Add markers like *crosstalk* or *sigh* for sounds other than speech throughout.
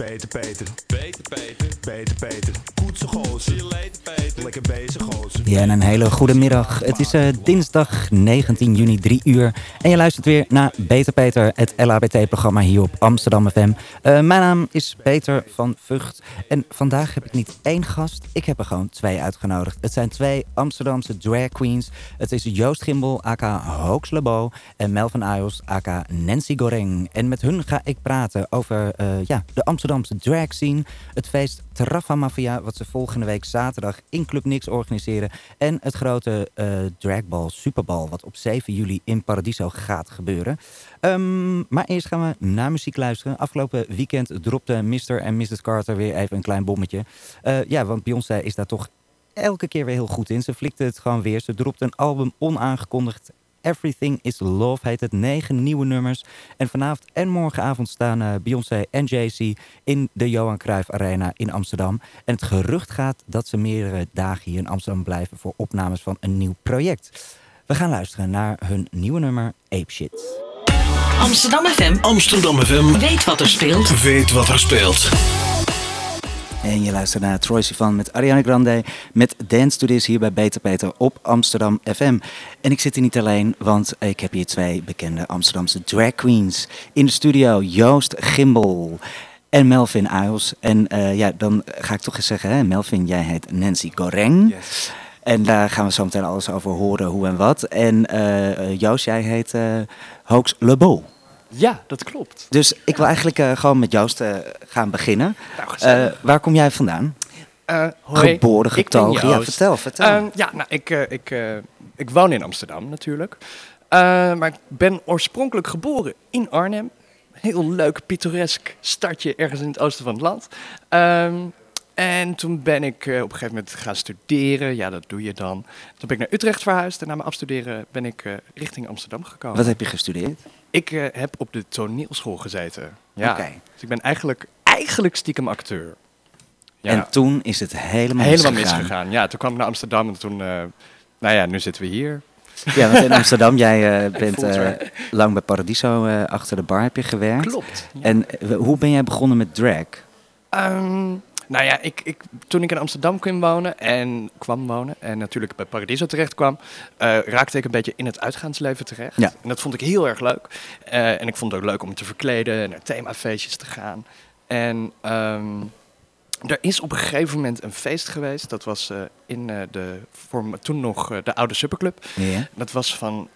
Beter Peter, Beter Peter. beter Peter. Koetse gozer, lekker bezig gozer. Ja, en een hele goede middag. Het is eh, dinsdag 19 juni, 3 uur. En je luistert weer naar Beter Peter, het LHBT-programma hier op Amsterdam FM. Eh, mijn naam is Peter van Vught. En vandaag heb ik niet één gast, ik heb er gewoon twee uitgenodigd. Het zijn twee Amsterdamse drag queens. Het is Joost Gimbel, aka Hoax. En Melvin Ayos, aka Nancy Goreng. En met hun ga ik praten over eh, ja, de Amsterdamse drag scene. Het feest Terraffa Mafia, wat ze volgende week zaterdag in Club Nix organiseren. En het grote eh dragbal Superbal, wat op 7 juli in Paradiso gaat gebeuren. Ehm, maar eerst gaan we naar muziek luisteren. Afgelopen weekend dropte Mr. en Mrs. Carter weer even een klein bommetje. Eh, ja, want Beyoncé is daar toch elke keer weer heel goed in. Ze flikte het gewoon weer. Ze dropte een album onaangekondigd. Everything is Love heet het. Negen nieuwe nummers. En vanavond en morgenavond staan eh, Beyoncé en Jay-Z in de Johan Cruijff Arena in Amsterdam. En het gerucht gaat dat ze meerdere dagen hier in Amsterdam blijven voor opnames van een nieuw project. We gaan luisteren naar hun nieuwe nummer Ape Shit. Amsterdam FM Amsterdam FM weet wat er speelt. weet wat er speelt. En je luistert naar Troy Sivan met Ariana Grande met Dance to This hier bij Beter Peter op Amsterdam FM. En ik zit hier niet alleen, want ik heb hier twee bekende Amsterdamse drag queens in de studio. Joost Gimbel en Melvin Ayos. En eh, ja, dan ga ik toch eens zeggen, hè, Melvin, jij heet Nancy Goreng. En daar gaan we zo meteen alles over horen, hoe en wat. En eh, Joost, jij heet eh Hoax. Ja, dat klopt. Dus ik wil eigenlijk eh, gewoon met Joost eh, gaan beginnen. Nou, Eh, waar kom jij vandaan? Geboren, getogen. Ja, vertel, vertel. Eh, ja, nou, ik, ik, ik woon in Amsterdam natuurlijk. Maar ik ben oorspronkelijk geboren in Arnhem. Heel leuk, pittoresk stadje ergens in het oosten van het land. Ehm, en toen ben ik op een gegeven moment gaan studeren. Ja, dat doe je dan. Toen ben ik naar Utrecht verhuisd. En na mijn afstuderen ben ik richting Amsterdam gekomen. Wat heb je gestudeerd? Ik eh, heb op de toneelschool gezeten. Ja. Dus ik ben eigenlijk, eigenlijk stiekem acteur. Ja. En toen is het helemaal, Helemaal misgegaan. misgegaan. Ja, toen kwam ik naar Amsterdam en toen, eh, nou ja, nu zitten we hier. Ja, want in Amsterdam, jij eh, *laughs* bent lang bij Paradiso achter de bar heb je gewerkt. Klopt. En hoe ben jij begonnen met drag? Ehm, nou ja, ik, ik, toen ik in Amsterdam kwam wonen en kwam wonen en natuurlijk bij Paradiso terecht kwam, eh, raakte ik een beetje in het uitgaansleven terecht. Ja. En dat vond ik heel erg leuk. Eh, en ik vond het ook leuk om me te verkleden en naar themafeestjes te gaan. En ehm, er is op een gegeven moment een feest geweest. Dat was eh, in de, voor, toen nog de oude superclub. Ja. Dat was van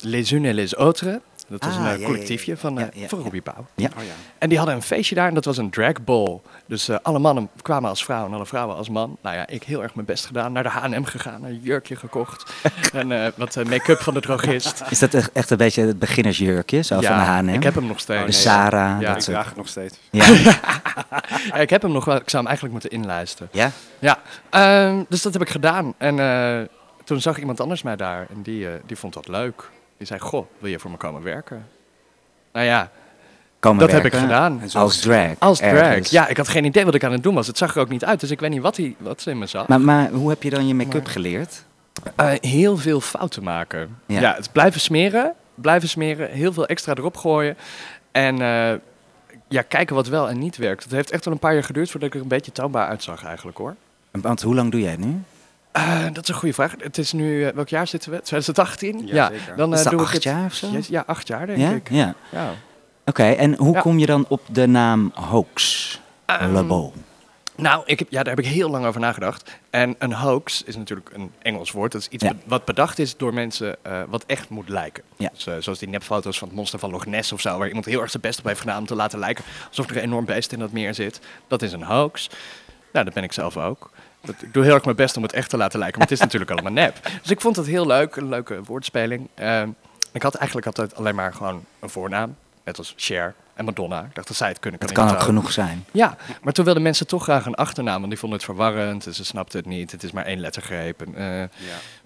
Les Unes et les Autres. Dat was Ah, een ja, eh, ja, collectiefje ja. van, eh, Ja, ja, van. Robbie Pauw. Ja. Oh ja. En die hadden een feestje daar en dat was een drag ball. Dus eh, alle mannen kwamen als vrouw en alle vrouwen als man. Nou ja, ik heel erg mijn best gedaan. Naar de H&M gegaan, een jurkje gekocht. *laughs* en eh, wat make-up van de drogist. Is dat echt, echt een beetje het beginnersjurkje, zo van de H&M? ik heb hem nog Oh, steeds. de Sarah, Ja, dat Ik soort... draag het nog steeds. Ja. *laughs* Ja, ik heb hem nog wel. Ik zou hem eigenlijk moeten inlijsten. ja? Ja, ehm, dus dat heb ik gedaan. En eh, toen zag iemand anders mij daar en die, die vond dat leuk. Die zei, goh, wil je voor me komen werken? Nou ja, Komen dat heb ik gedaan. Als drag. Als drag. ergens. Ja, ik had geen idee wat ik aan het doen was. Het zag er ook niet uit, dus ik weet niet wat, hij, wat ze in me zag. Maar, maar hoe heb je dan je make-up Maar- geleerd? Eh, heel veel fouten maken. Ja. Ja. het blijven smeren, blijven smeren, heel veel extra erop gooien. En eh, ja, kijken wat wel en niet werkt. Het heeft echt wel een paar jaar geduurd voordat ik er een beetje toonbaar uitzag eigenlijk hoor. Want hoe lang doe jij het nu? Eh, dat is een goede vraag. Het is nu, eh, welk jaar zitten we? 2018? Ja, zeker. dan Is eh, dat doe acht ik het. jaar of zo? Yes, ja, acht jaar denk Ja? ik. Ja. Ja. Oké, en hoe Ja. kom je dan op de naam Hoax? Ehm, Beau. Nou, ik heb, ja, daar heb ik heel lang over nagedacht. En een hoax is natuurlijk een Engels woord. Dat is iets Ja. be- wat bedacht is door mensen eh, wat echt moet lijken. Ja. Dus, zoals die nepfoto's van het monster van Loch Ness of zo. Waar iemand heel erg zijn best op heeft gedaan om te laten lijken alsof er een enorm beest in dat meer zit. Dat is een hoax. Nou, dat ben ik zelf ook. Dat, ik doe heel erg mijn best om het echt te laten lijken. Maar het is *laughs* natuurlijk allemaal nep. Dus ik vond het heel leuk. Een leuke woordspeling. Ehm, ik had eigenlijk altijd alleen maar gewoon een voornaam. Net als Cher en Madonna. Ik dacht, dat zij het kunnen. Dat kan het ook ook. genoeg zijn. Ja, maar toen wilden mensen toch graag een achternaam, want die vonden het verwarrend. En ze snapten het niet. Het is maar één lettergreep. En, eh, Ja.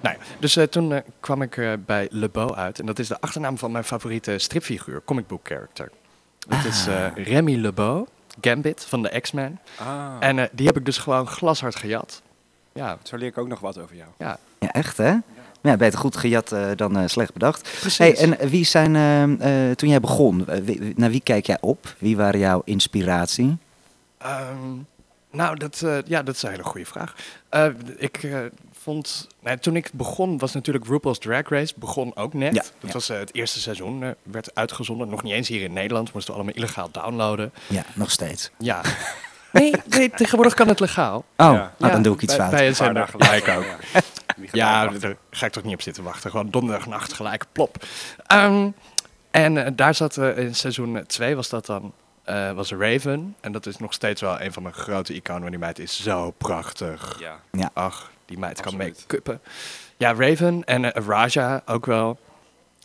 nou ja, dus eh, toen eh, kwam ik eh, bij Le Beau uit. En dat is de achternaam van mijn favoriete stripfiguur, comic book character. Het is Ah. eh, Remy Le Beau, Gambit van de X-Men. Ah, En eh, die heb ik dus gewoon glashard gejat. Ja, zo leer ik ook nog wat over jou. ja. Ja, echt hè? Ja, beter goed gejat eh, dan eh, slecht bedacht. precies. Hey, en wie zijn, toen jij begon, wie- naar wie kijk jij op? Wie waren jouw inspiratie? Ehm, nou, dat, eh, ja, dat is een hele goede vraag. Eh, ik eh, vond, nou, toen ik begon, was natuurlijk RuPaul's Drag Race begon ook net. Ja, dat ja. was eh, het eerste seizoen, eh, werd uitgezonden. Nog niet eens hier in Nederland, moesten we allemaal illegaal downloaden. Ja, nog steeds. Ja. *laughs* Nee, nee, tegenwoordig kan het legaal. Oh, Ja. nou, Ja, dan doe ik iets bij- fout. Bij een zender gelijk ook. ja. Daar ga ik toch niet op zitten wachten. Gewoon donderdagnacht gelijk, plop. Ehm, en eh, daar zat eh, in seizoen 2 was dat dan, eh, was Raven. En dat is nog steeds wel een van mijn grote iconen, want die meid is zo prachtig. Ja. Ach, die meid kan Absoluut. make-uppen. Ja, Raven en eh, Raja ook wel.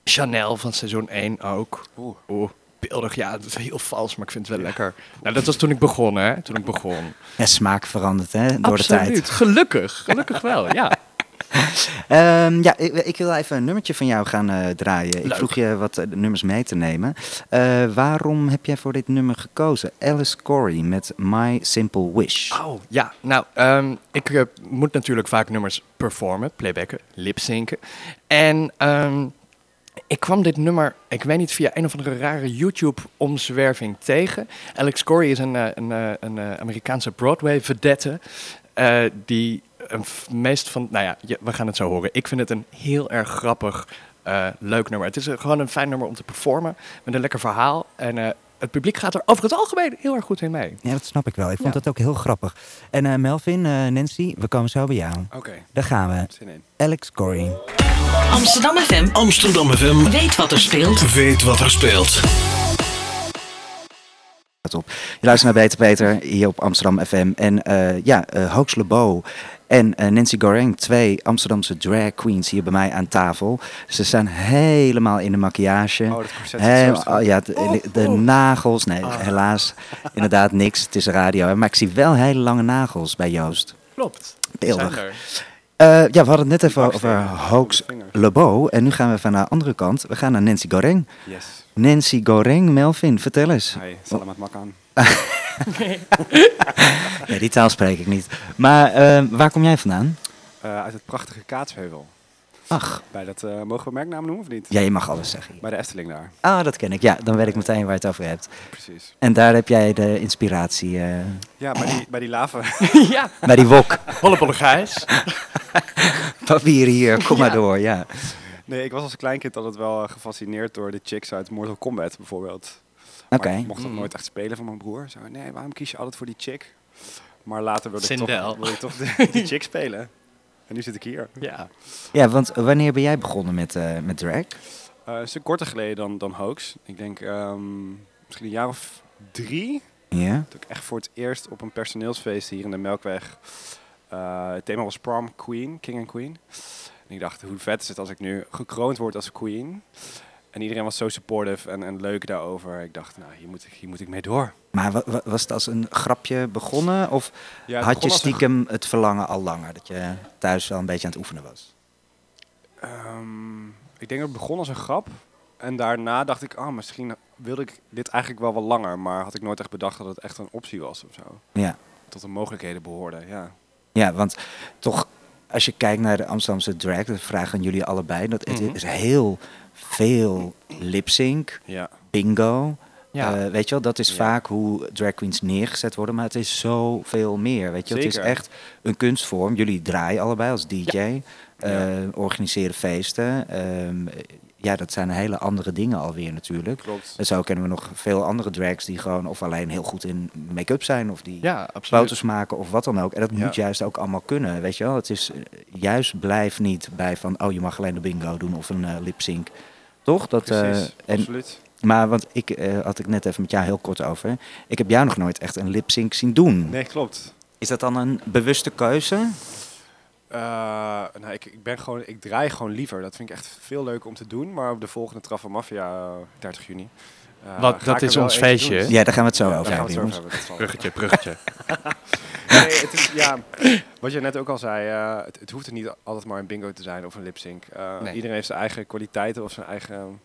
Chanel van seizoen 1 ook. Oeh. Oeh, beeldig. Ja, dat is heel vals, maar ik vind het wel lekker. Nou, dat was toen ik begon, hè. Toen ik begon. Ja, smaak verandert hè, door de Absoluut. tijd. Gelukkig. Gelukkig wel, ja. *laughs* Ehm, ja, ik, ik wil even een nummertje van jou gaan eh, draaien. Ik vroeg je wat eh, nummers mee te nemen. Eh, waarom heb jij voor dit nummer gekozen? Alice Corey met My Simple Wish. Oh, ja. Nou, ehm, ik moet natuurlijk vaak nummers performen, playbacken, lipzinken. En ehm, ik kwam dit nummer, ik weet niet, via een of andere rare YouTube-omzwerving tegen. Alex Corey is een, een, een Amerikaanse Broadway-vedette die een meest van... Nou ja, je- we gaan het zo horen. Ik vind het een heel erg grappig, eh, leuk nummer. Het is gewoon een fijn nummer om te performen, met een lekker verhaal. En eh, het publiek gaat er over het algemeen heel erg goed in mee. Ja, dat snap ik wel. Ik vond Ja. het ook heel grappig. En eh, Melvin, eh, Nancy, we komen zo bij jou. Oké, Daar gaan we. zin in. Alex Corey. Amsterdam FM. Amsterdam FM Weet wat er speelt. weet wat er speelt. Op. Je luistert naar Beter Peter hier op Amsterdam FM. En eh, ja, eh Hoax LeBeau en eh, Nancy Goreng, twee Amsterdamse drag queens hier bij mij aan tafel. Ze staan helemaal in de maquillage. Oh, dat corset oh, ja, de, de nagels. Nee, helaas. Inderdaad niks. Het is radio. hè. Maar ik zie wel hele lange nagels bij Joost. Klopt. Beeldig. Zijn. Eh, ja, we hadden het net even over Hoax. LeBeau. En nu gaan we even naar de andere kant. We gaan naar Nancy Goreng. Yes. Nancy Goreng, Melvin, vertel eens. Hey, zal hem *laughs* Ja, *laughs* die taal spreek ik niet. Maar eh, waar kom jij vandaan? Eh, uit het prachtige Kaatsheuvel. Ach, Bij dat, eh, mogen we merknaam noemen of niet? ja, je mag alles zeggen. Bij de Efteling daar, Ah, dat ken ik. Ja, dan weet ik meteen waar je het over hebt. precies. En daar heb jij de inspiratie eh, Ja, bij die, bij die lava. *laughs* ja, bij die wok. Hollebolle Gijs. *laughs* Papier hier, kom maar Ja. door. Ja. Nee, ik was als kleinkind altijd wel gefascineerd door de chicks uit Mortal Kombat bijvoorbeeld. Maar Oké. ik mocht dat Mm. nooit echt spelen van mijn broer. Zo, nee, waarom kies je altijd voor die chick? Maar later wilde ik toch, wilde ik toch de, die *laughs* chick spelen. En nu zit ik hier. Ja. Ja, want wanneer ben jij begonnen met, eh, met drag? Eh, een stuk korter geleden dan, dan Hoax. Ik denk ehm, misschien een jaar of drie. Ja. Toen ik echt voor het eerst op een personeelsfeest hier in de Melkweg. eh, het thema was prom queen, king en queen. En ik dacht, hoe vet is het als ik nu gekroond word als queen. En iedereen was zo supportive en, en leuk daarover. Ik dacht, nou, hier moet ik, hier moet ik mee door. Maar wa- wa- was het als een grapje begonnen? Of Ja, had je een stiekem het verlangen al langer? Dat je thuis wel een beetje aan het oefenen was? Ehm, ik denk dat het begon als een grap. En daarna dacht ik, ah, misschien wilde ik dit eigenlijk wel wat langer. Maar had ik nooit echt bedacht dat het echt een optie was of zo. Ja. Tot de mogelijkheden behoorde, ja. Ja, want toch, als je kijkt naar de Amsterdamse drag, dat vragen aan jullie allebei, dat het Mhm. is heel veel lip-sync, Ja, bingo. Ja. Eh, weet je wel, dat is Ja. vaak hoe drag queens neergezet worden, maar het is zoveel meer. Weet je, wel. het is echt een kunstvorm. Jullie draaien allebei als DJ, eh, organiseren feesten. Ehm, ja, dat zijn hele andere dingen alweer natuurlijk. klopt. En zo kennen we nog veel andere drags die gewoon of alleen heel goed in make-up zijn of die ja, foto's maken of wat dan ook. En dat Ja. moet juist ook allemaal kunnen, weet je wel. Het is eh, juist blijf niet bij van, oh je mag alleen de bingo doen of een eh lip sync. Toch? Dat, eh, en, absoluut. maar want ik had ik net even met jou heel kort over. Ik heb jou nog nooit echt een lip sync zien doen. Nee, klopt. Is dat dan een bewuste keuze? Eh, nou, ik, ik, ben gewoon, ik draai gewoon liever. Dat vind ik echt veel leuker om te doen. Maar op de volgende Traf van Mafia, eh, 30 juni. eh, Wat, dat is ons feestje, doen. Ja, daar gaan we het zo Ja, over hebben, het zo jongens. over hebben. Bruggetje, bruggetje. *laughs* Nee, het is, ja, wat je net ook al zei, eh, het, het hoeft er niet altijd maar een bingo te zijn of een lip sync. Eh, Nee. Iedereen heeft zijn eigen kwaliteiten of zijn eigen,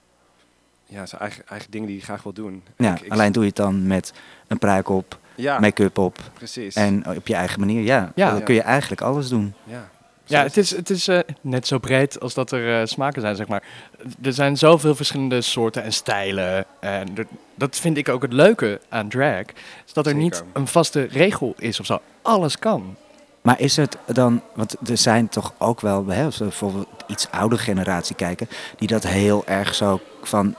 ja, zijn eigen, eigen dingen die hij graag wil doen. Ja, Ik- ik- alleen doe je het dan met een pruik op, ja, make-up op precies. en op je eigen manier. Ja, Ja. dan kun je eigenlijk alles doen. ja. Ja, het is, het is eh, net zo breed als dat er eh, smaken zijn, zeg maar. Er zijn zoveel verschillende soorten en stijlen. En er- dat vind ik ook het leuke aan drag. Is dat er niet een vaste regel is of zo. Alles kan. Maar is het dan, want er zijn toch ook wel, hè, als we bijvoorbeeld iets oudere generatie kijken, die dat heel erg zo van,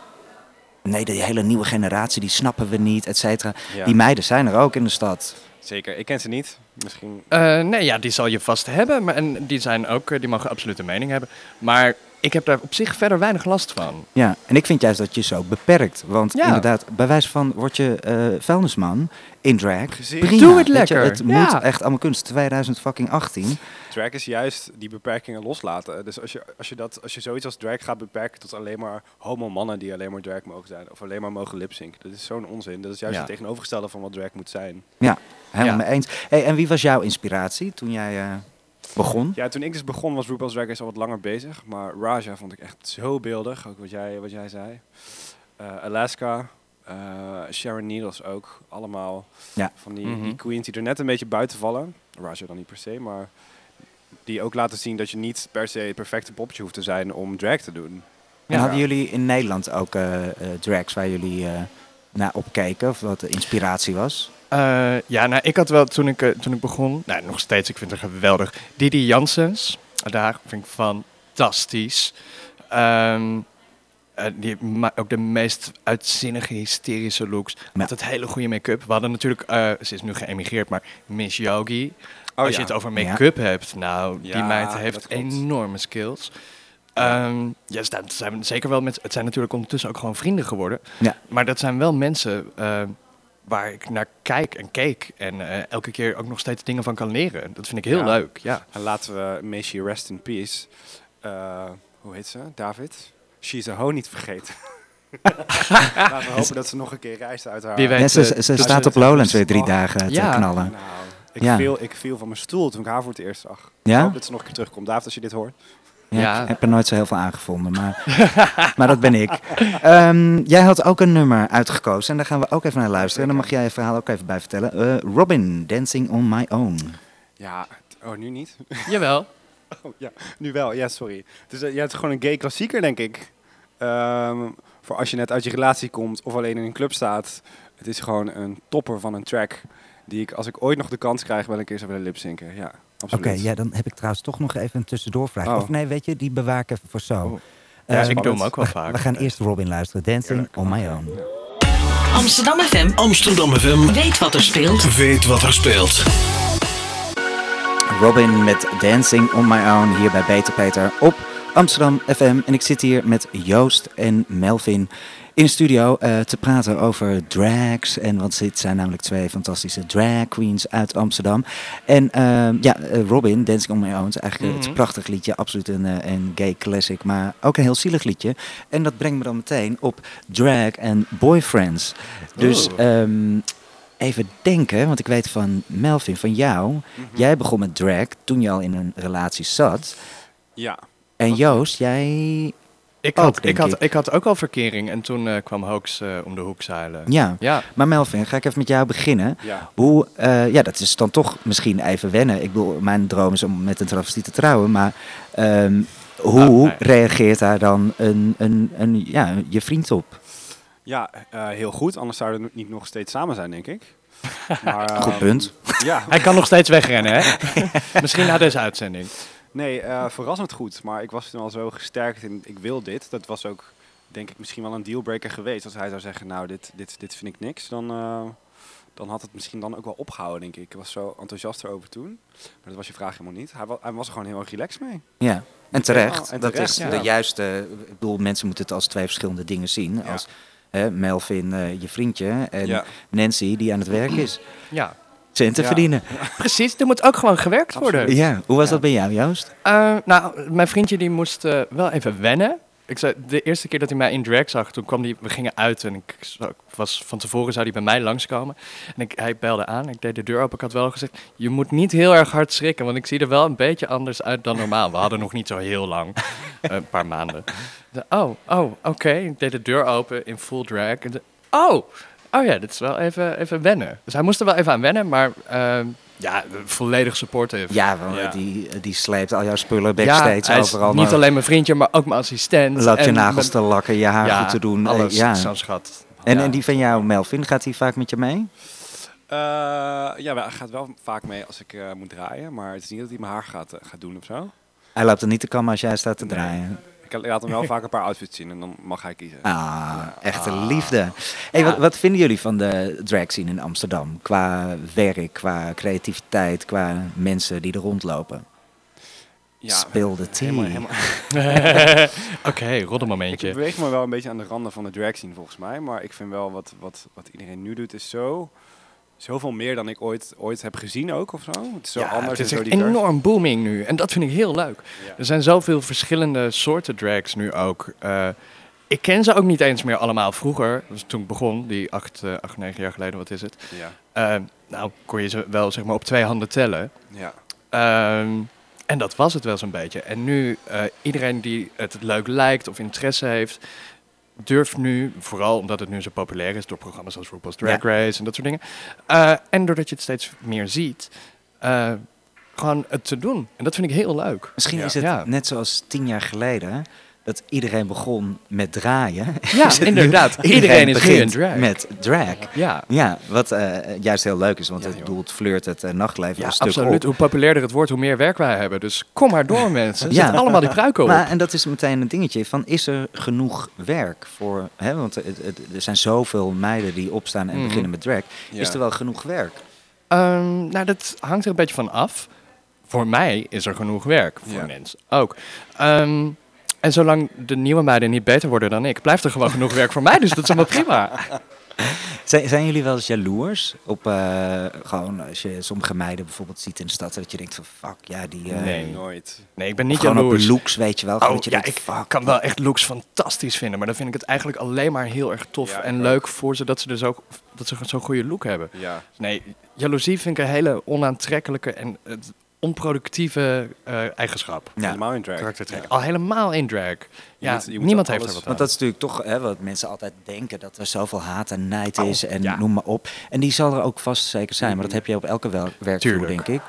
nee, die hele nieuwe generatie, die snappen we niet, et cetera. Ja, Die meiden zijn er ook in de stad. zeker. Ik ken ze niet. Misschien... Eh, nee, ja, die zal je vast hebben. Maar, en die zijn ook, eh, die mogen absoluut een mening hebben. Maar ik heb daar op zich verder weinig last van. Ja, en ik vind juist dat je zo beperkt. Want Ja. inderdaad, bij wijze van word je eh vuilnisman in drag. Precies. Prima, Doe het je, lekker. het Ja. moet echt allemaal kunst. 2018. Drag is juist die beperkingen loslaten. Dus als je, als je, dat, als je zoiets als drag gaat beperken tot alleen maar homo mannen die alleen maar drag mogen zijn. Of alleen maar mogen lipsync. Dat is zo'n onzin. Dat is juist Ja. het tegenovergestelde van wat drag moet zijn. Helemaal Ja. mee eens. Hey, en wie was jouw inspiratie toen jij eh, begon? Ja, toen ik dus begon was RuPaul's Drag Race al wat langer bezig. Maar Raja vond ik echt zo beeldig. Ook wat jij, wat jij zei. Eh, Alaska. eh, Sharon Needles ook. Allemaal Ja. van die, Mhm. die queens die er net een beetje buiten vallen. Raja dan niet per se, maar die ook laten zien dat je niet per se het perfecte poppetje hoeft te zijn om drag te doen. En hadden jullie in Nederland ook eh, eh, drags waar jullie eh, naar opkeken? Of wat de inspiratie was? Eh, ja, nou, ik had wel toen ik, eh, toen ik begon, nou, nog steeds, ik vind het geweldig. Didi Janssens, daar vind ik fantastisch. Ehm, eh, die ook de meest uitzinnige, hysterische looks. Met het hele goede make-up. We hadden natuurlijk, ze is nu geëmigreerd, maar Miss Yogi. Oh, Als ja. je het over make-up hebt, nou, die meid heeft enorme skills. Ja. Ehm, ze zijn- ze zijn zeker wel met. Het zijn natuurlijk ondertussen ook gewoon vrienden geworden. Maar dat zijn wel mensen waar ik naar kijk en keek. En eh, elke keer ook nog steeds dingen van kan leren. Dat vind ik heel Ja. leuk. Ja. En laten we Macy Rest in Peace. eh, hoe heet ze? David? She's a Ho niet vergeten. *laughs* Laten we hopen dat ze nog een keer reist uit haar... Wie weet. Ja, ze eh, ze staat op Lowlands weer drie dagen te knallen. Nou, ik, Ja. viel, ik viel van mijn stoel toen ik haar voor het eerst zag. Ik hoop dat ze nog een keer terugkomt. David, als je dit hoort. Ja, Ja. Ik heb er nooit zo heel veel aangevonden, maar, *laughs* maar dat ben ik. Ehm, jij had ook een nummer uitgekozen en daar gaan we ook even naar luisteren. En dan mag jij je verhaal ook even bij vertellen. Eh, Robin, Dancing on My Own. Ja, oh, nu niet? *laughs* Jawel. Oh, ja, nu wel. Ja, sorry. Het is, eh, ja, het is gewoon een gay klassieker, denk ik. Ehm, voor als je net uit je relatie komt of alleen in een club staat. Het is gewoon een topper van een track. Die ik, als ik ooit nog de kans krijg, wel een keer zou willen lipzinken. Ja, Oké, ja, dan heb ik trouwens toch nog even een tussendoorvraag. Oh. Of nee, weet je, die even voor zo. Oh. Ja, Eh, ik doe hem ook wel vaak. we gaan eerst Robin luisteren. Dancing on My Own. Amsterdam FM Amsterdam FM weet wat er speelt. weet wat er speelt. Robin met Dancing on My Own hier bij Beter Peter op Amsterdam FM. En ik zit hier met Joost en Melvin in de studio eh, te praten over drags. En want dit zijn namelijk twee fantastische drag queens uit Amsterdam. En ehm, ja, eh, Robin, Dancing on My Own is eigenlijk Mhm. het prachtig liedje. Absoluut een, een gay classic, maar ook een heel zielig liedje. En dat brengt me dan meteen op drag en boyfriends. Dus Oeh. ehm, even denken, want ik weet van Melvin, van jou... Mhm. Jij begon met drag toen je al in een relatie zat. Ja, En Joost, jij... Ik Ook, had, denk ik, had, ik. ik had ook al verkering en toen eh, kwam Hoax eh, om de hoek zeilen. Ja, Ja. maar Melvin, ga ik even met jou beginnen. ja. Hoe, eh, ja, dat is dan toch misschien even wennen. Ik bedoel, mijn droom is om met een travestie te trouwen, maar ehm, hoe nee. reageert daar dan een, een, een, ja, je vriend op? ja eh, heel goed. Anders zouden we niet nog steeds samen zijn, denk ik. *laughs* Maar, Goed punt. Ja, Hij kan nog steeds wegrennen, hè? *laughs* Misschien na deze uitzending. Nee, eh, verrassend goed. Maar ik was toen al zo gesterkt in ik wil dit. Dat was ook, denk ik, misschien wel een dealbreaker geweest. Als hij zou zeggen, nou, dit, dit, dit vind ik niks. Dan, eh, dan had het misschien dan ook wel opgehouden, denk ik. Ik was zo enthousiast erover toen. Maar dat was je vraag helemaal niet. Hij, wa hij was er gewoon heel erg relaxed mee. Ja, en terecht. en dat is ja. de juiste... Ik bedoel, mensen moeten het als twee verschillende dingen zien. Ja. Als hè, Melvin, eh, je vriendje, en Ja. Nancy, die aan het werk is. Ja. Centen Ja. verdienen. *laughs* Precies, er moet ook gewoon gewerkt worden. Ja, hoe was dat bij jou, Joost? Eh, nou, mijn vriendje die moest eh, wel even wennen. Ik zei, de eerste keer dat hij mij in drag zag, toen kwam hij, we gingen uit en ik was, van tevoren zou hij bij mij langskomen. En ik, hij belde aan, ik deed de deur open, ik had wel gezegd, je moet niet heel erg hard schrikken, want ik zie er wel een beetje anders uit dan normaal. We hadden nog niet zo heel lang, *laughs* een paar maanden. Oh, oh, oké. Ik deed de deur open in full drag. En zei, oh, oh ja, dit is wel even, even wennen. Dus hij moest er wel even aan wennen, maar ehm, Ja, volledig supportive. Ja, want Ja. Die, die sleept al jouw spullen Ja, backstage hij is overal. niet maar alleen mijn vriendje, maar ook mijn assistent. Loopt je nagels te lakken, je haar ja, goed te doen. eh, Alles, ja. zo'n schat. En, Ja. en die van jou, Melvin, gaat hij vaak met je mee? Eh, ja, hij gaat wel vaak mee als ik eh, moet draaien. Maar het is niet dat hij mijn haar gaat, gaat doen of zo. Hij loopt er niet te kammen als jij staat te Nee. Ik laat hem wel vaak een paar outfits zien en dan mag hij kiezen. Ah, echte liefde. Hey, wat, wat vinden jullie van de drag scene in Amsterdam? Qua werk, qua creativiteit, qua mensen die er rondlopen? Ja, Speel de tea. helemaal, helemaal. *laughs* *laughs* Oké, Ik roddelmomentje. beweeg me wel een beetje aan de randen van de drag scene volgens mij. Maar ik vind wel wat, wat, wat iedereen nu doet is zo... Zoveel meer dan ik ooit, ooit heb gezien ook of zo. Het is zo Ja, anders het is en zo enorm booming nu. En dat vind ik heel leuk. Ja. Er zijn zoveel verschillende soorten drags nu ook. Eh, ik ken ze ook niet eens meer allemaal. Vroeger, dus toen ik begon, die acht, eh, acht, negen jaar geleden, wat is het? Ja, Eh, nou, kon je ze wel zeg maar op twee handen tellen. ja. Ehm, en dat was het wel zo'n beetje. En nu, iedereen die het leuk lijkt of interesse heeft, durft nu, vooral omdat het nu zo populair is door programma's als RuPaul's Drag Race en dat soort dingen. eh, en doordat je het steeds meer ziet, eh, gewoon het te doen. En dat vind ik heel leuk. Misschien Ja. is het Ja. net zoals tien jaar geleden dat iedereen begon met draaien. Ja, *laughs* inderdaad. *laughs* Iedereen is begint drag. met drag. Ja, Ja, wat eh, juist heel leuk is, want Ja, het doelt flirt het eh, nachtleven ja een stuk absoluut. op. Hoe populairder het wordt, hoe meer werk wij hebben. Dus kom maar door, *laughs* mensen. Ja. Zet allemaal die pruiken op. Maar, en dat is meteen een dingetje van, is er genoeg werk voor... Hè, want het, het- er zijn zoveel meiden die opstaan en Mhm. beginnen met drag. Ja. Is er wel genoeg werk? Ehm, nou, dat hangt er een beetje van af. Voor mij is er genoeg werk. Voor Ja. mensen ook. Ehm, en zolang de nieuwe meiden niet beter worden dan ik, blijft er gewoon genoeg werk voor mij. Dus dat is allemaal prima. *laughs* Zijn, zijn jullie wel eens jaloers op eh, gewoon als je sommige meiden bijvoorbeeld ziet in de stad dat je denkt van fuck ja die eh, Nee. Nooit. Nee, ik ben niet gewoon op jaloers. de looks weet je wel gewoon Oh, dat je ja, denkt ik fuck kan wel echt looks fantastisch vinden. Maar dan vind ik het eigenlijk alleen maar heel erg tof Ja, en leuk voor ze dat ze dus ook dat ze zo'n goede look hebben. Ja. Nee, jaloezie vind ik een hele onaantrekkelijke en het onproductieve eh, eigenschap. Ja. Helemaal in drag. Karaktertrek. Ja. Al helemaal in drag. Ja, moet- je moet niemand alles- heeft er wat aan. Want dat is natuurlijk toch hè, wat mensen altijd denken, dat er zoveel haat en nijd Oh, is en ja. noem maar op. En die zal er ook vast zeker zijn, maar dat heb je op elke wel- werkvloer, denk ik.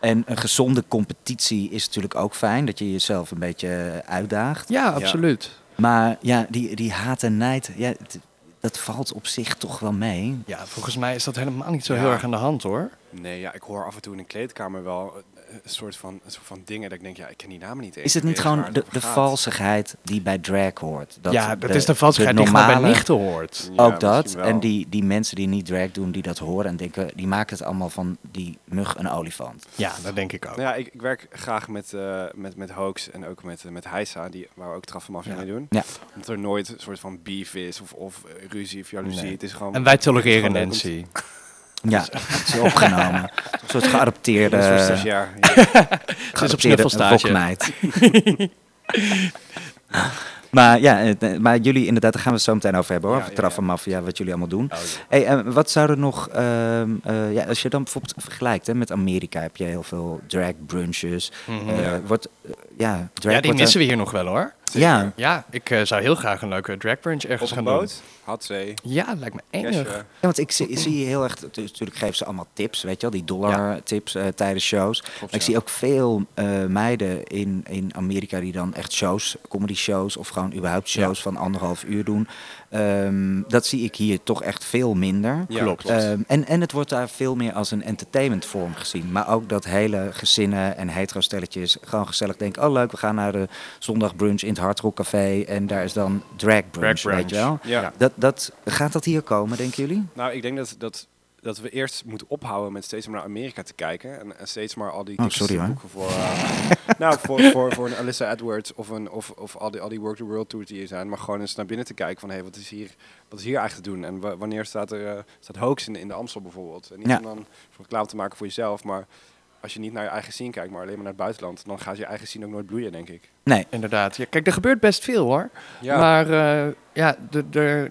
En een gezonde competitie is natuurlijk ook fijn, dat je jezelf een beetje uitdaagt. Ja, absoluut. Maar ja, die, die haat en nijd, ja, het- dat valt op zich toch wel mee. Ja, volgens mij is dat helemaal niet zo Ja. heel erg aan de hand hoor. Nee, ja, ik hoor af en toe in een kleedkamer wel soort van, een soort van dingen dat ik denk, ja, ik ken die namen niet eens. Is het niet gewoon de, de valsigheid die bij drag hoort? ja, dat is de valsheid die gewoon bij nichten hoort. Ja, ook dat. En die, die mensen die niet drag doen, die dat horen en denken, die maken het allemaal van die mug een olifant. Ja, dat denk ik ook. Nou ja, ik, ik werk graag met, eh met, met Hoax en ook met, met Heisa, die, waar we ook Traffenmafia Ja. mee doen. Ja. Omdat er nooit een soort van beef is of, of ruzie of jaloezie. Nee. Het is gewoon, En wij tolereren Nancy. Ja, het is opgenomen. *laughs* Een soort geadopteerde, te- Een soort stagiair. Ja. Ze is op geadopteerde *laughs* maar ja, eh, maar jullie inderdaad, daar gaan we het zo meteen over hebben hoor. Ja, ja. Traffenmafia, wat jullie allemaal doen. Oh, ja. Hey, eh, wat zou er nog, ehm, eh, ja, als je dan bijvoorbeeld vergelijkt hè, met Amerika, heb je heel veel drag brunches. Mhm. Eh, Ja. wordt, ja, drag Ja, die missen we hier nog wel hoor. Ja, Ja, ik zou heel graag een leuke drag brunch ergens Op gaan doen. Hatzee, Ja, lijkt me enig. Ja, want ik zie, zie heel erg, tu- natuurlijk geven ze allemaal tips, weet je wel, die dollar tips eh, tijdens shows. Klopt, Maar ik ja. zie ook veel eh, meiden in, in Amerika die dan echt shows, comedy shows of gewoon überhaupt shows van anderhalf uur doen. Ehm, dat zie ik hier toch echt veel minder. Ja, Klopt. Ehm, en, en het wordt daar veel meer als een entertainment vorm gezien. Maar ook dat hele gezinnen en hetero-stelletjes gewoon gezellig denken... oh leuk, we gaan naar de zondagbrunch in het Hard Rock Café... en daar is dan drag brunch, Drag weet je wel. Ja. Dat, dat, gaat dat hier komen, denken jullie? Nou, ik denk dat, dat, dat we eerst moeten ophouden met steeds maar naar Amerika te kijken. En, en steeds maar al die Oh, sorry, boeken voor... eh, *laughs* nou, voor, voor, voor een Alyssa Edwards of, een, of, of al die, al die Work the World Tours die hier zijn. Maar gewoon eens naar binnen te kijken van... hé, hey, wat, is hier, wat is hier eigenlijk te doen? En wa- wanneer staat er eh, staat Hoax in, in de Amstel bijvoorbeeld? En niet Ja. om dan voor reclame te maken voor jezelf, maar... Als je niet naar je eigen scene kijkt, maar alleen maar naar het buitenland, dan gaat je eigen scene ook nooit bloeien, denk ik. Nee, Inderdaad. Ja, kijk, er gebeurt best veel hoor. Ja. Maar eh, ja, de, de,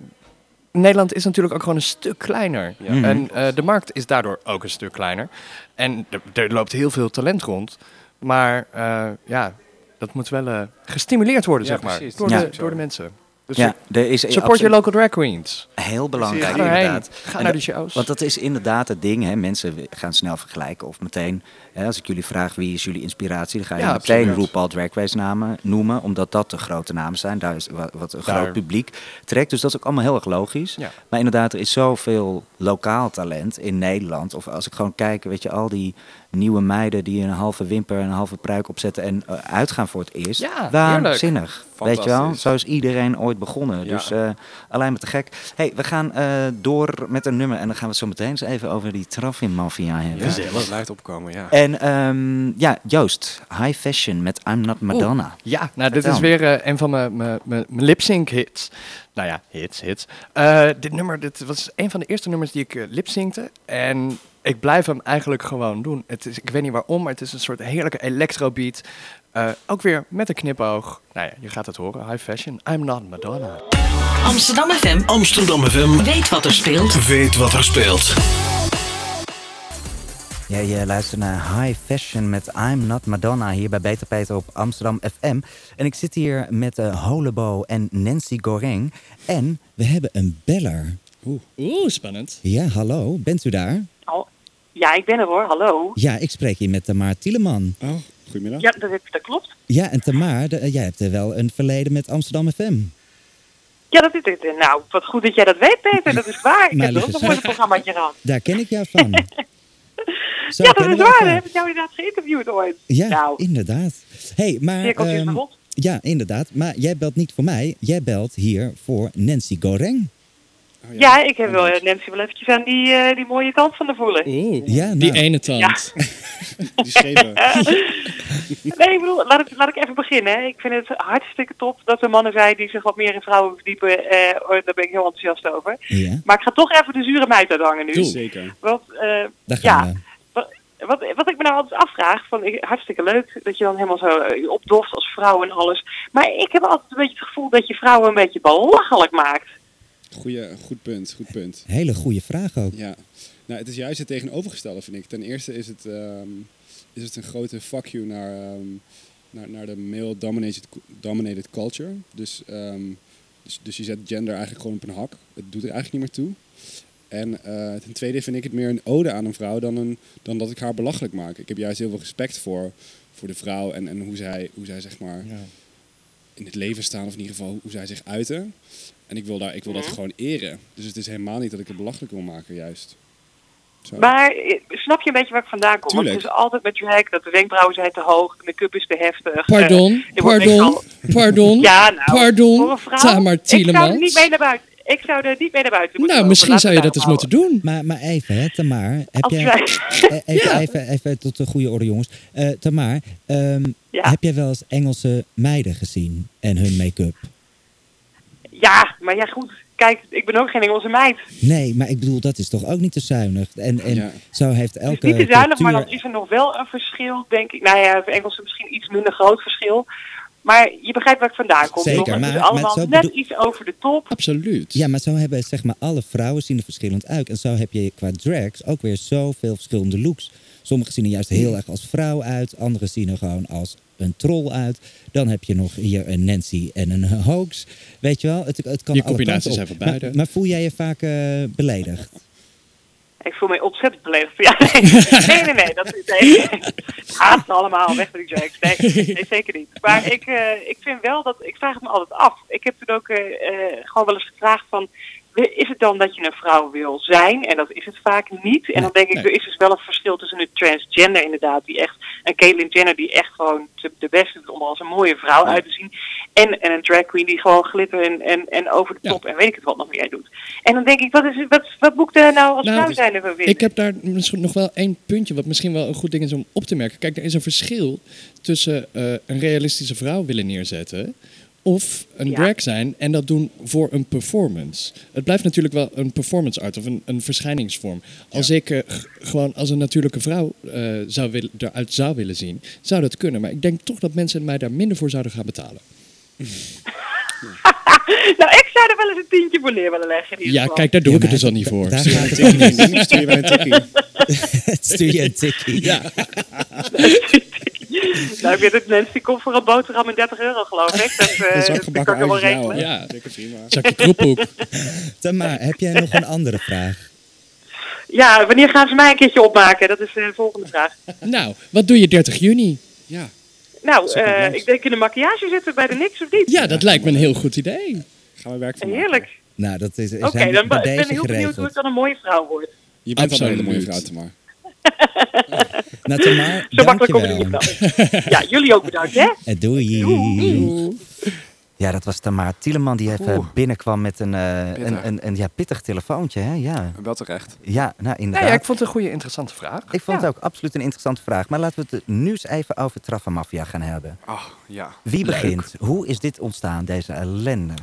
Nederland is natuurlijk ook gewoon een stuk kleiner. Ja. Mhm. En eh, de markt is daardoor ook een stuk kleiner. En er, loopt heel veel talent rond. Maar eh, ja, dat moet wel eh, gestimuleerd worden, Ja, zeg maar. precies. Door, Ja. de, door de mensen. Dus Ja, er is support your local drag queens. Heel belangrijk, Ga inderdaad. Ga naar de shows. Want dat is inderdaad het ding, hè. Mensen gaan snel vergelijken of meteen... Hè, als ik jullie vraag wie is jullie inspiratie, dan ga je Ja, meteen. RuPaul Drag Race namen noemen, omdat dat de grote namen zijn. Daar is wat, wat een Daar- groot publiek trekt. Dus dat is ook allemaal heel erg logisch. Ja. Maar inderdaad, er is zoveel lokaal talent in Nederland. Of als ik gewoon kijk, weet je, al die nieuwe meiden die een halve wimper en een halve pruik opzetten en eh, uitgaan voor het eerst. Ja, Waanzinnig. Weet je wel? Zo is iedereen ooit begonnen. Ja. Dus eh, alleen maar te gek. hey, we gaan eh, door met een nummer en dan gaan we het zo meteen eens even over die Traffin-mafia hebben. Ja, dat blijft opkomen, ja. En ehm, ja, Joost, High Fashion met I'm Not Madonna. Ja, nou, dit is weer een van mijn- mijn mijn- mijn lip-sync hits. Nou ja, hits, hits. Eh, dit nummer, dit was een van de eerste nummers die ik uh, lip-syncte. En ik blijf hem eigenlijk gewoon doen. Het is, ik weet niet waarom, maar het is een soort heerlijke electro-beat. Eh, ook weer met een knipoog. Nou ja, je gaat het horen. High fashion. I'm not Madonna. Amsterdam FM Amsterdam FM. weet wat er speelt. Weet wat er speelt. Ja, je luistert naar High Fashion met I'm Not Madonna hier bij Beter Peter op Amsterdam FM. En ik zit hier met uh, Holebo en Nancy Goreng. En we hebben een beller. Oeh, spannend. Ja, hallo, bent u daar? Oh, ja, ik ben er hoor, hallo. Ja, ik spreek hier met Tamar Tieleman. Oh, goedemiddag. Ja, dat, dat klopt. Ja, en Tamar, de- jij hebt er wel een verleden met Amsterdam FM. Ja, dat is het. Nou, wat goed dat jij dat weet, Peter. Dat is waar. Ik *laughs* heb er ook nog een programmaatje gehad. Daar ken ik jou van. *laughs* Zo ja, dat is waar. Heb ik jou inderdaad geïnterviewd ooit. Ja, Nou, inderdaad. hey, maar... ehm, ja, inderdaad. Maar jij belt niet voor mij. Jij belt hier voor Nancy Goreng. Oh, Ja, ik heb wel eh, Nancy wel eventjes aan die, eh, die mooie kant van de voelen. Oeh, Ja, nou. die ene tand. *laughs* Die schreven. *laughs* Nee, ik bedoel, laat ik, laat ik even beginnen. hè. Ik vind het hartstikke top dat er mannen zijn die zich wat meer in vrouwen verdiepen. Eh, oh, daar ben ik heel enthousiast over. Ja, Maar ik ga toch even de zure meid uithangen nu. Zeker. Want, eh, daar gaan ja, we. Wat, wat, wat ik me nou altijd afvraag, van, ik- hartstikke leuk dat je dan helemaal zo opdoft als vrouw en alles. Maar ik heb altijd een beetje het gevoel dat je vrouwen een beetje belachelijk maakt. Goeie, goed punt, goed punt. Hele goede vraag ook. Ja. Nou, het is juist het tegenovergestelde, vind ik. Ten eerste is het, ehm, is het een grote fuck you naar, ehm, naar, naar de male-dominated dominated culture. Dus, ehm, dus, dus je zet gender eigenlijk gewoon op een hak. Het doet er eigenlijk niet meer toe. En eh, ten tweede vind ik het meer een ode aan een vrouw dan, een, dan dat ik haar belachelijk maak. Ik heb juist heel veel respect voor, voor de vrouw en, en hoe, zij, hoe zij zeg maar in het leven staan, of in ieder geval hoe zij zich uiten. En ik wil, daar, ik wil dat Mhm. gewoon eren. Dus het is helemaal niet dat ik het belachelijk wil maken, juist. Zo. Maar eh, snap je een beetje waar ik vandaan kom? Want Tuurlijk. het is altijd met drag dat de wenkbrauwen zijn te hoog, de make-up is te heftig. Pardon, eh, pardon, al- pardon, Ja, nou, voor pardon, een vrouw, Tamar ik zou er niet mee naar buiten. Ik zou er niet mee naar buiten moeten Nou, lopen. misschien Laten zou je dat eens moeten doen. Maar, maar even, hè, Tamar. Heb Als jij, wij- eh, *laughs* even, Ja. even, even tot de goede orde, jongens. Eh Tamar, ehm, Ja. heb jij wel eens Engelse meiden gezien en hun make-up? Ja, maar ja goed. Kijk, ik ben ook geen Engelse meid. Nee, maar ik bedoel, dat is toch ook niet te zuinig? En, en Ja. zo heeft Het elke is niet te zuinig, maar dan is er nog wel een verschil, denk ik. Nou ja, voor Engelsen misschien iets minder groot verschil. Maar je begrijpt waar ik vandaan kom. Zeker, toch? Het is maar- allemaal maar net bedoel- iets over de top. Absoluut. Ja, maar zo hebben zeg maar alle vrouwen zien er verschillend uit. En zo heb je qua drags ook weer zoveel verschillende looks. Sommigen zien er juist heel erg als vrouw uit. Anderen zien er gewoon als een troll uit. Dan heb je nog hier een Nancy en een hoax. Weet je wel, het, het kan Je alle combinaties kanten op. zijn beide. Maar, maar voel jij je vaak eh, beledigd? Ik voel me ontzettend beledigd. Ja, *laughs* nee, nee, nee. nee, dat, nee. *laughs* Haat ze allemaal, weg met die drags. Nee, nee, zeker niet. Maar ik, eh, ik vind wel dat, ik vraag het me altijd af. Ik heb toen ook eh, eh, gewoon wel eens gevraagd van, is het dan dat je een vrouw wil zijn? En dat is het vaak niet. En dan denk ik, er is dus wel een verschil tussen een transgender inderdaad, die echt, een Caitlyn Jenner die echt gewoon de, beste doet om er als een mooie vrouw uit te zien. En, en een drag queen die gewoon glitter en, en, en over de Ja. top en weet ik het wat nog meer doet. En dan denk ik, wat, is, wat, wat ik daar nou als Nou, vrouw zijn ervan vinden? Ik heb daar misschien nog wel één puntje, wat misschien wel een goed ding is om op te merken. Kijk, er is een verschil tussen eh, een realistische vrouw willen neerzetten of een Ja. drag zijn en dat doen voor een performance. Het blijft natuurlijk wel een performance art of een, een verschijningsvorm. Als ik eh, gewoon als een natuurlijke vrouw eh, zou willen, eruit zou willen zien, zou dat kunnen. Maar ik denk toch dat mensen mij daar minder voor zouden gaan betalen. *laughs* nou, ik zou er wel eens een tientje voor neer willen leggen. in ieder Ja, geval. kijk, daar doe Ja, ik het dus al niet voor. daar *laughs* Stuur gaat je een tikkie. Stuur je een tikkie. Stuur je een tikkie. Ja. *laughs* nou, ik weet het, Nancy komt voor een boterham in 30 euro, geloof ik. Dat, *laughs* eh, Een dat zak kan gebakken ik wel ijs, ja. Ja. Zeker prima. Zakje kroephoek. *laughs* Tamar, heb jij nog een andere vraag? Ja, wanneer gaan ze mij een keertje opmaken? Dat is eh, de volgende vraag. Nou, wat doe je 30 juni? Ja, Nou, eh, ik denk in de maquillage zitten bij de niks of niet? Ja, dat lijkt me een heel goed idee. gaan we werk van maken. Heerlijk. Nou, dat is, is Oké, helemaal dan ben ik heel benieuwd hoe ik dan een mooie vrouw word. Je bent al een hele mooie Absoluut. vrouw, Tamar. *laughs* Nou, Tamar, Zo makkelijk kom niet. Ja, jullie ook bedankt, hè? Eh, Doei. Ja, dat was Tamar Tieleman die even Oeh. binnenkwam met een, eh, Pittig. een, een, een ja, pittig telefoontje. Hè? Ja. Wel terecht. ja, nou Nou inderdaad. ja, ik vond het een goede, interessante vraag. Ik vond Ja. het ook absoluut een interessante vraag. Maar laten we het nu eens even over Traffamafia gaan hebben. Oh, ja. Wie begint? Hoe is dit ontstaan, deze ellende?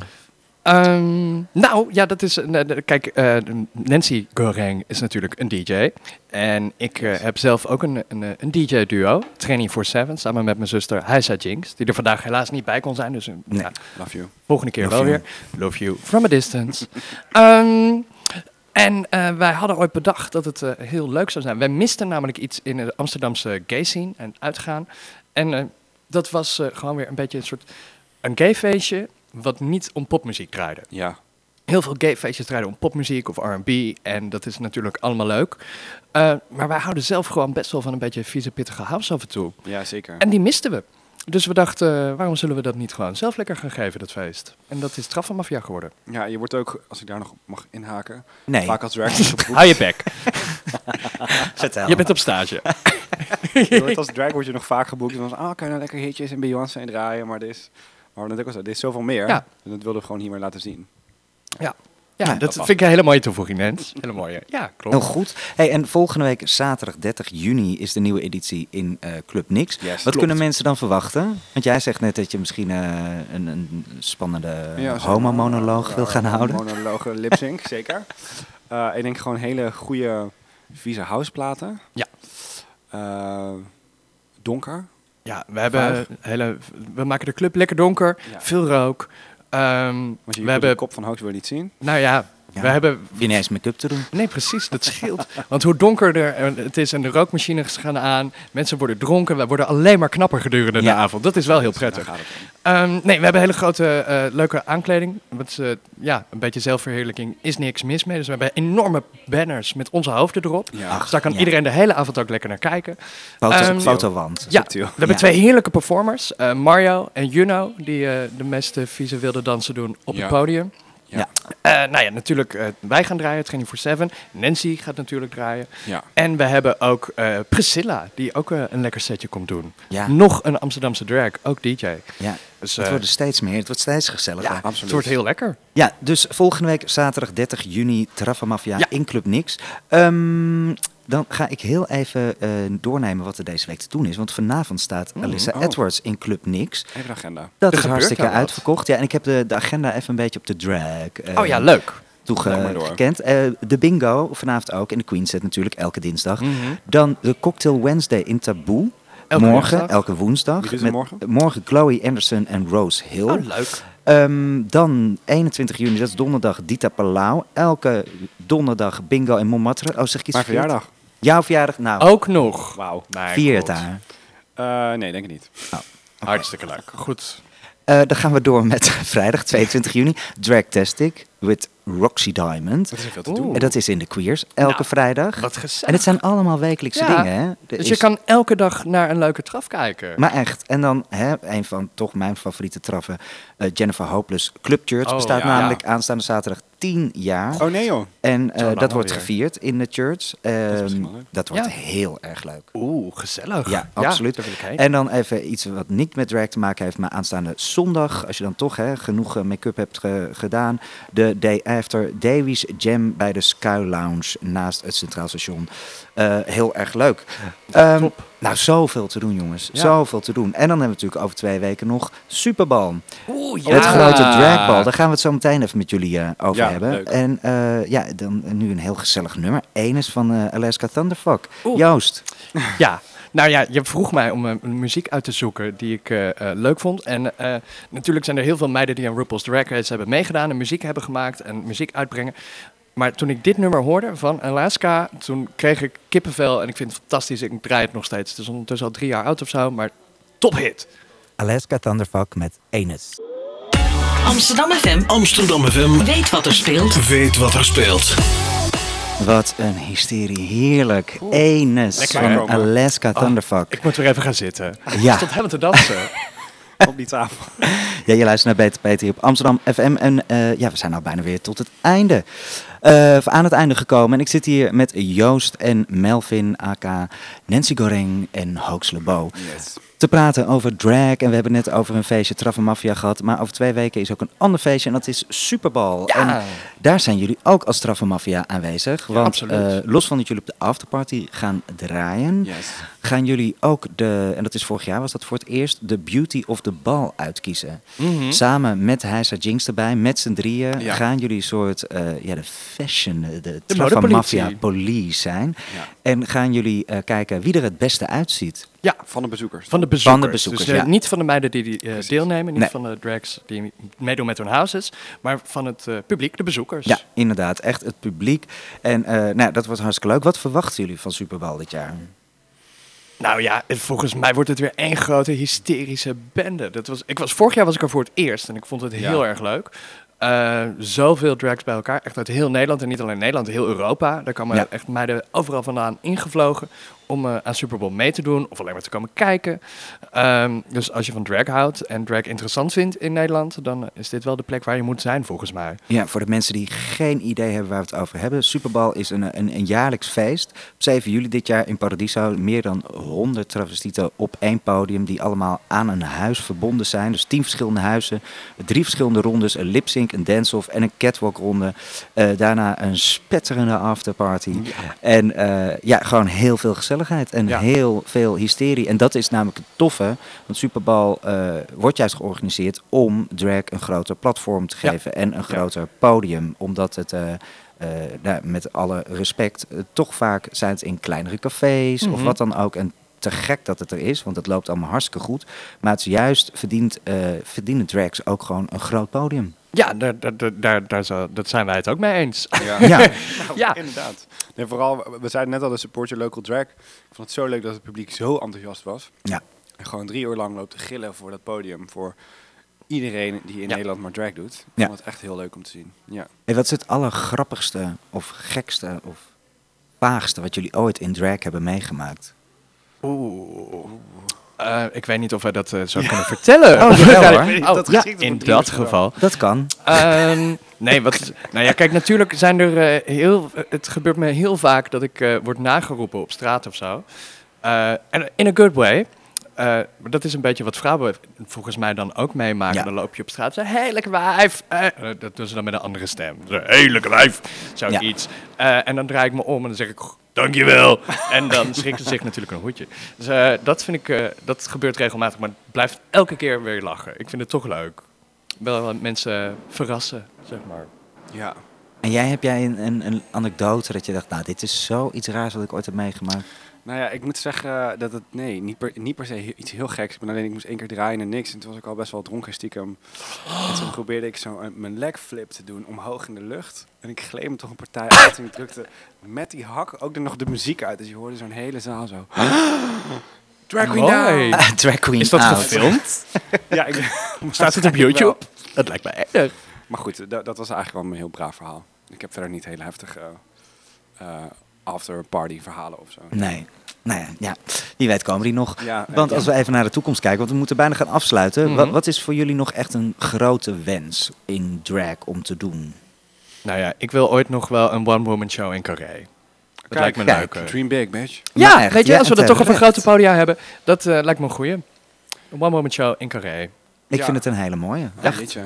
Ehm, nou, ja, dat is. eh, kijk, eh, Nancy Goreng is natuurlijk een DJ. En ik eh, heb zelf ook een, een, een DJ-duo, Training for Seven, samen met mijn zuster Heisa Jinx, die er vandaag helaas niet bij kon zijn. Dus Nee. ja, Love you. volgende keer Love wel you. weer. Love you from a distance. *laughs* Ehm, en wij hadden ooit bedacht dat het heel leuk zou zijn. Wij misten namelijk iets in de Amsterdamse gay scene en uitgaan. En dat was gewoon weer een beetje een soort een gay feestje wat niet om popmuziek draaide. Ja. Heel veel gay feestjes draaien om popmuziek of R&B en dat is natuurlijk allemaal leuk. Eh, maar wij houden zelf gewoon best wel van een beetje vieze pittige house af en toe. Ja, zeker. En die misten we. Dus we dachten, eh, waarom zullen we dat niet gewoon zelf lekker gaan geven, dat feest? En dat is Traffenmafia geworden. Ja, je wordt ook, als ik daar nog mag inhaken, Nee, vaak als drag *laughs* geboekt. Hou je bek. *laughs* Je bent op stage. *laughs* je wordt als drag word je nog vaak geboekt. En dan is, ah, kan je nou lekker hitjes en Beyoncé draaien, maar dit is... Maar net ook al zo, dit is zoveel meer. Ja. En dat wilden we gewoon hier maar laten zien. Ja, Ja, dat vind ik een hele mooie toevoeging, Nens. *laughs* Hele mooie. Ja, klopt. Heel goed. Hey, en volgende week, zaterdag 30 juni, is de nieuwe editie in eh, Club Nix. Yes, Wat klopt. kunnen mensen dan verwachten? Want jij zegt net dat je misschien eh, een, een spannende Ja, homo-monoloog wil gaan houden. Monoloog, lip-sync, *laughs* zeker. Eh, ik denk gewoon hele goede, vieze houseplaten. Ja. Eh, donker. Ja, we, hebben hele, we maken de club lekker donker, Ja. veel rook. Je, we hebben, de kop van je niet zien. nou ja, Ja. we hebben niet eens make-up te doen. Nee, precies, dat scheelt. Want hoe donkerder eh, het is en de rookmachines gaan aan, mensen worden dronken, wij worden alleen maar knapper gedurende Ja. de avond. Dat is wel heel Daar prettig. Ehm, nee, we hebben hele grote, eh, leuke aankleding. Wat, eh, ja, een beetje zelfverheerlijking is niks mis mee. Dus we hebben enorme banners met onze hoofden erop. Ja. Dus daar kan ja. iedereen de hele avond ook lekker naar kijken. Ehm, fotowand. Ja, we hebben twee heerlijke performers. eh, Mario en Juno, die eh, de meest eh, vieze wilde dansen doen op Ja. het podium. Ja. Eh, nou ja, natuurlijk, eh, wij gaan draaien, Training for Seven. Nancy gaat natuurlijk draaien. Ja. En we hebben ook eh, Priscilla, die ook een lekker setje komt doen. Ja. Nog een Amsterdamse drag, ook DJ. Ja, Dus het wordt steeds meer. Het wordt steeds gezelliger. ja, Ja, absoluut. het wordt heel lekker. dus volgende week zaterdag 30 juni Traffamafia Ja. in Club Nix. Ehm, dan ga ik heel even eh, doornemen wat er deze week te doen is. Want vanavond staat Alyssa oh. Edwards in Club Nix. Even de agenda. Dat Er is hartstikke uitverkocht. Ja, en ik heb de, de agenda even een beetje op de drag. eh, oh ja, leuk. Toegekend. Eh, de bingo vanavond ook. En de Queen set natuurlijk elke dinsdag. Mhm. Dan de Cocktail Wednesday in Taboe. Elke morgen, woensdag. elke woensdag. Er morgen? morgen Chloe Anderson en Rose Hill. Oh, leuk. Ehm, dan 21 juni, dat is donderdag, Dita Palau. Elke donderdag bingo in Montmartre. Oh, zeg ik iets Mijn verjaardag. Jouw verjaardag? Nou, Ook nog. Wauw. Vier het daar. Eh, nee, denk ik niet. Hartstikke leuk. Goed. Eh, dan gaan we door met *laughs* vrijdag 22 juni. Dragtastic with Roxy Diamond. Dat is veel te Oeh. doen. En dat is in de Queers, elke Nou, vrijdag. Wat gezellig. En het zijn allemaal wekelijkse Ja, dingen, hè? Dus is- je kan elke dag naar een leuke traf kijken. Maar echt. En dan hè, een van toch mijn favoriete traffen. eh, Jennifer Hopeless Club Church Oh, bestaat ja. namelijk aanstaande zaterdag 10 jaar. Oh nee joh. En eh, dat wordt gevierd in de church. Ehm, dat wordt heel erg leuk. Oeh, gezellig. Ja, absoluut. En dan even iets wat niet met drag te maken heeft, maar aanstaande zondag, als je dan toch hè, genoeg eh, make-up hebt ge- gedaan, de day after Davies Jam bij de Sky Lounge naast het Centraal Station. Eh, heel erg leuk. Top. nou, zoveel te doen, jongens. Ja. Zoveel te doen. En dan hebben we natuurlijk over twee weken nog Superbal. Oeh, Het grote dragbal. Daar gaan we het zo meteen even met jullie eh, over Ja, hebben. leuk. En eh, ja, dan nu een heel gezellig nummer. Eén is van Alaska Thunderfuck. Oeh. Joost. Ja, nou ja, je vroeg mij om eh, muziek uit te zoeken die ik eh, eh, leuk vond. En eh, natuurlijk zijn er heel veel meiden die aan RuPaul's Drag Race hebben meegedaan en muziek hebben gemaakt en muziek uitbrengen. Maar toen ik dit nummer hoorde van Alaska, toen kreeg ik kippenvel en ik vind het fantastisch. Ik draai het nog steeds. Het is ondertussen al drie jaar oud of zo, maar tophit. Alaska Thunderfuck met Enes. Amsterdam FM Amsterdam FM. weet wat er speelt. Weet wat er speelt. Wat een hysterie. Heerlijk. Enes Lekker, van hè? Alaska Thunderfuck. Ik moet weer even gaan zitten. Ja. Ik stond helemaal te dansen. *laughs* Op die tafel. Ja, je luistert naar Beter Peter hier op Amsterdam FM. En eh, ja, we zijn nou bijna weer tot het einde. Eh, aan het einde gekomen. En ik zit hier met Joost en Melvin, aka Nancy Goreng en Hoax Lebo. Yes. Te praten over drag. En we hebben net over een feestje Traffe Mafia gehad. Maar over twee weken is ook een ander feestje. En dat is Superbal. En daar zijn jullie ook als Traffe Mafia aanwezig. Want eh, los van dat jullie op de afterparty gaan draaien Yes. gaan jullie ook de, en dat is vorig jaar was dat voor het eerst, de Beauty of the Ball uitkiezen. Mhm. Samen met Heisa Jinx erbij, met z'n drieën, Ja. gaan jullie een soort, eh, ja, de fashion, de, de, De modepolitie. Mafia police zijn. Ja. En gaan jullie eh, kijken wie er het beste uitziet. Ja, Van de bezoekers. van de bezoekers. Van de bezoekers, dus, eh, ja. Niet van de meiden die, die eh, deelnemen, niet Nee. van de drags die meedoen met hun houses, maar van het eh, publiek, de bezoekers. Ja, inderdaad, echt het publiek. En eh, nou, dat wordt hartstikke leuk. Wat verwachten jullie van Superbal dit jaar? Nou ja, volgens mij wordt het weer één grote hysterische bende. Dat was, ik was, vorig jaar was ik er voor het eerst en ik vond het heel Ja. erg leuk. Eh, zoveel drags bij elkaar, echt uit heel Nederland en niet alleen Nederland, heel Europa. Daar komen Ja. echt meiden overal vandaan ingevlogen om eh, aan Super Bowl mee te doen of alleen maar te komen kijken. Ehm, dus als je van drag houdt en drag interessant vindt in Nederland, dan is dit wel de plek waar je moet zijn volgens mij. Ja, voor de mensen die geen idee hebben waar we het over hebben. Superbal is een, een, een jaarlijks feest. Op 7 juli dit jaar in Paradiso. Meer dan 100 travestieten op één podium. Die allemaal aan een huis verbonden zijn. Dus 10 verschillende huizen. Drie verschillende rondes. Een lip-sync, een dance-off en een catwalk ronde. Eh, daarna een spetterende afterparty. En eh, ja, gewoon heel veel gezelligheid. En Ja. heel veel hysterie. En dat is namelijk het toffe. Want Superbal eh, wordt juist georganiseerd om drag een groter platform te Ja. geven. En een groter podium. Omdat het, eh, eh, nou, met alle respect, toch vaak zijn het in kleinere cafés of Mhm. wat dan ook. En te gek dat het er is, want het loopt allemaal hartstikke goed. Maar het is juist verdient, eh, verdienen drags ook gewoon een groot podium. Ja, daar, daar, daar, daar, dat zijn wij het ook mee eens. *laughs* Ja. Ja, Nou, Ja. inderdaad. Nee, vooral, we zeiden net al de support your local drag. Ik vond het zo leuk dat het publiek zo enthousiast was. Ja. En gewoon drie uur lang loopt te gillen voor dat podium. Voor iedereen die in Ja. Nederland maar drag doet. Ik Ja. vond het echt heel leuk om te zien. Ja. en wat is het allergrappigste of gekste of vaagste wat jullie ooit in drag hebben meegemaakt? Oeh. Eh, ik weet niet of wij dat eh, zo kunnen vertellen. *laughs* Oh, jawel, Ja, hoor. oh, Dat ja, in dat geval. Dat kan. Ehm, nee, wat, nou ja, kijk, natuurlijk zijn er eh, heel. Het gebeurt me heel vaak dat ik word nageroepen op straat of zo. En in a good way. Dat is een beetje wat vrouwen volgens mij dan ook meemaken. Ja. Dan loop je op straat en zeg, hey, lekker wijf. Dat doen ze dan met een andere stem. Zo, Hey, lekker wijf. Zoiets. Eh, en dan draai ik me om en dan zeg ik, dankjewel. *laughs* en dan schrikt ze zich natuurlijk een hoedje. Dus eh, dat vind ik, eh, dat gebeurt regelmatig. Maar het blijft elke keer weer lachen. Ik vind het toch leuk. Wel wat mensen verrassen, zeg maar. ja. En jij, heb jij een, een, een anekdote dat je dacht, nou, dit is zoiets raars wat ik ooit heb meegemaakt? Nou ja, ik moet zeggen dat het, nee, niet per, niet per se iets heel geks. Ben alleen, ik moest één keer draaien en niks. En toen was ik al best wel dronken stiekem. En toen probeerde ik zo een- mijn leg flip te doen, omhoog in de lucht. En ik gleed me toch een partij uit en ik drukte met die hak ook er nog de muziek uit. Dus je hoorde zo'n hele zaal zo. Drag queen down! *laughs* Drag queen Is dat out. gefilmd? *laughs* Ja, ik, *laughs* Staat het op YouTube? Dat lijkt me erg. Maar goed, dat, dat was eigenlijk wel een heel braaf verhaal. Ik heb verder niet hele heftige eh after party verhalen of zo. Nee. Nou ja, ja, wie weet komen die nog. Ja, Want ja. als we even naar de toekomst kijken, want we moeten bijna gaan afsluiten. Mhm. wat, wat is voor jullie nog echt een grote wens in drag om te doen? Nou ja, ik wil ooit nog wel een one-woman show in Carré. Dat lijkt me kijk. leuk. Dream big, bitch. Ja, echt, weet je, ja, als we dat toch op een terecht. grote podia hebben, dat eh, lijkt me een goeie. Een one-woman show in Carré. Ik Ja. vind het een hele mooie. Ja, weet je.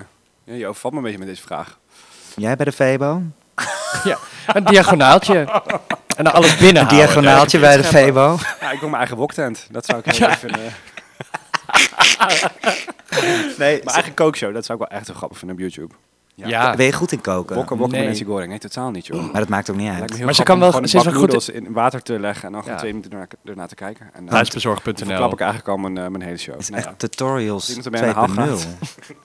Ja, je overvalt me een beetje met deze vraag. Jij bij de Febo? *laughs* Ja, een diagonaaltje. en dan alles binnen Een diagonaaltje bij de Febo. Ja, ik wil mijn eigen woktent. Dat zou ik heel leuk vinden. Nee, Mijn eigen kookshow, dat zou ik wel echt heel grappig vinden op YouTube. Ja, Ben je goed in koken? Wokken, wokken Nee. met Nancy Goring. Nee, totaal niet, joh. Maar dat maakt ook niet uit. Maar ze kan wel- gewoon ze is een wel goed noedels in water te leggen en dan gewoon Ja. twee minuten ernaar, ernaar te kijken. En dan verklap ik eigenlijk al mijn, mijn hele show. Het is Nou echt ja. tutorials Iemand ermee aan de haal 2.0.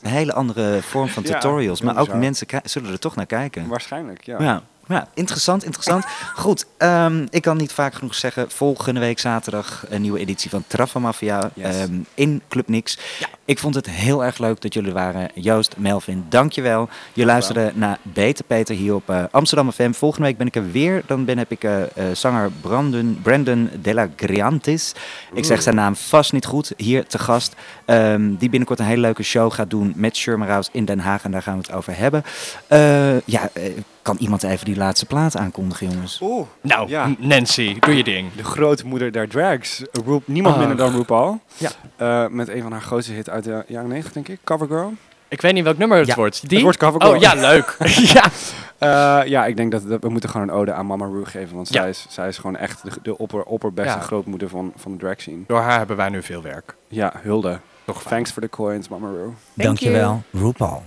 Een hele andere vorm van *laughs* tutorials. Maar ook mensen zullen er toch naar kijken. Waarschijnlijk, ja. Ja, interessant, interessant. *laughs* Goed, ehm, ik kan niet vaak genoeg zeggen. Volgende week zaterdag een nieuwe editie van Traffa Mafia Yes. ehm, in Club Nix. Ik vond het heel erg leuk dat jullie er waren. Joost, Melvin, dankjewel. Je luisterde naar Beter Peter hier op eh, Amsterdam FM. Volgende week ben ik er weer. Dan ben, heb ik eh, eh, zanger Brandon, Brandon Della Griantis. Ik zeg zijn naam vast niet goed. Hier te gast. Ehm, die binnenkort een hele leuke show gaat doen met Shermerhouse in Den Haag. En daar gaan we het over hebben. Ja, kan iemand even die laatste plaat aankondigen, jongens? Oeh, Nou, Ja. Nancy, doe je ding. de grootmoeder der drags. Roep, niemand minder dan RuPaul. Ja. Eh, met een van haar grootste hits uit de jaren 90, denk ik. Covergirl. Ik weet niet welk nummer het Ja. wordt. Die? Het wordt Covergirl. Oh ja, leuk. *laughs* ja. Eh, ja, ik denk dat, dat we moeten gewoon een ode aan Mama Ru geven. Want Ja. zij, is, zij is gewoon echt de, de opper, opperbeste Ja. grootmoeder van, van de drag scene. Door haar hebben wij nu veel werk. Ja, hulde. Toch. Thanks for the coins, Mama Ru. Dankjewel, RuPaul.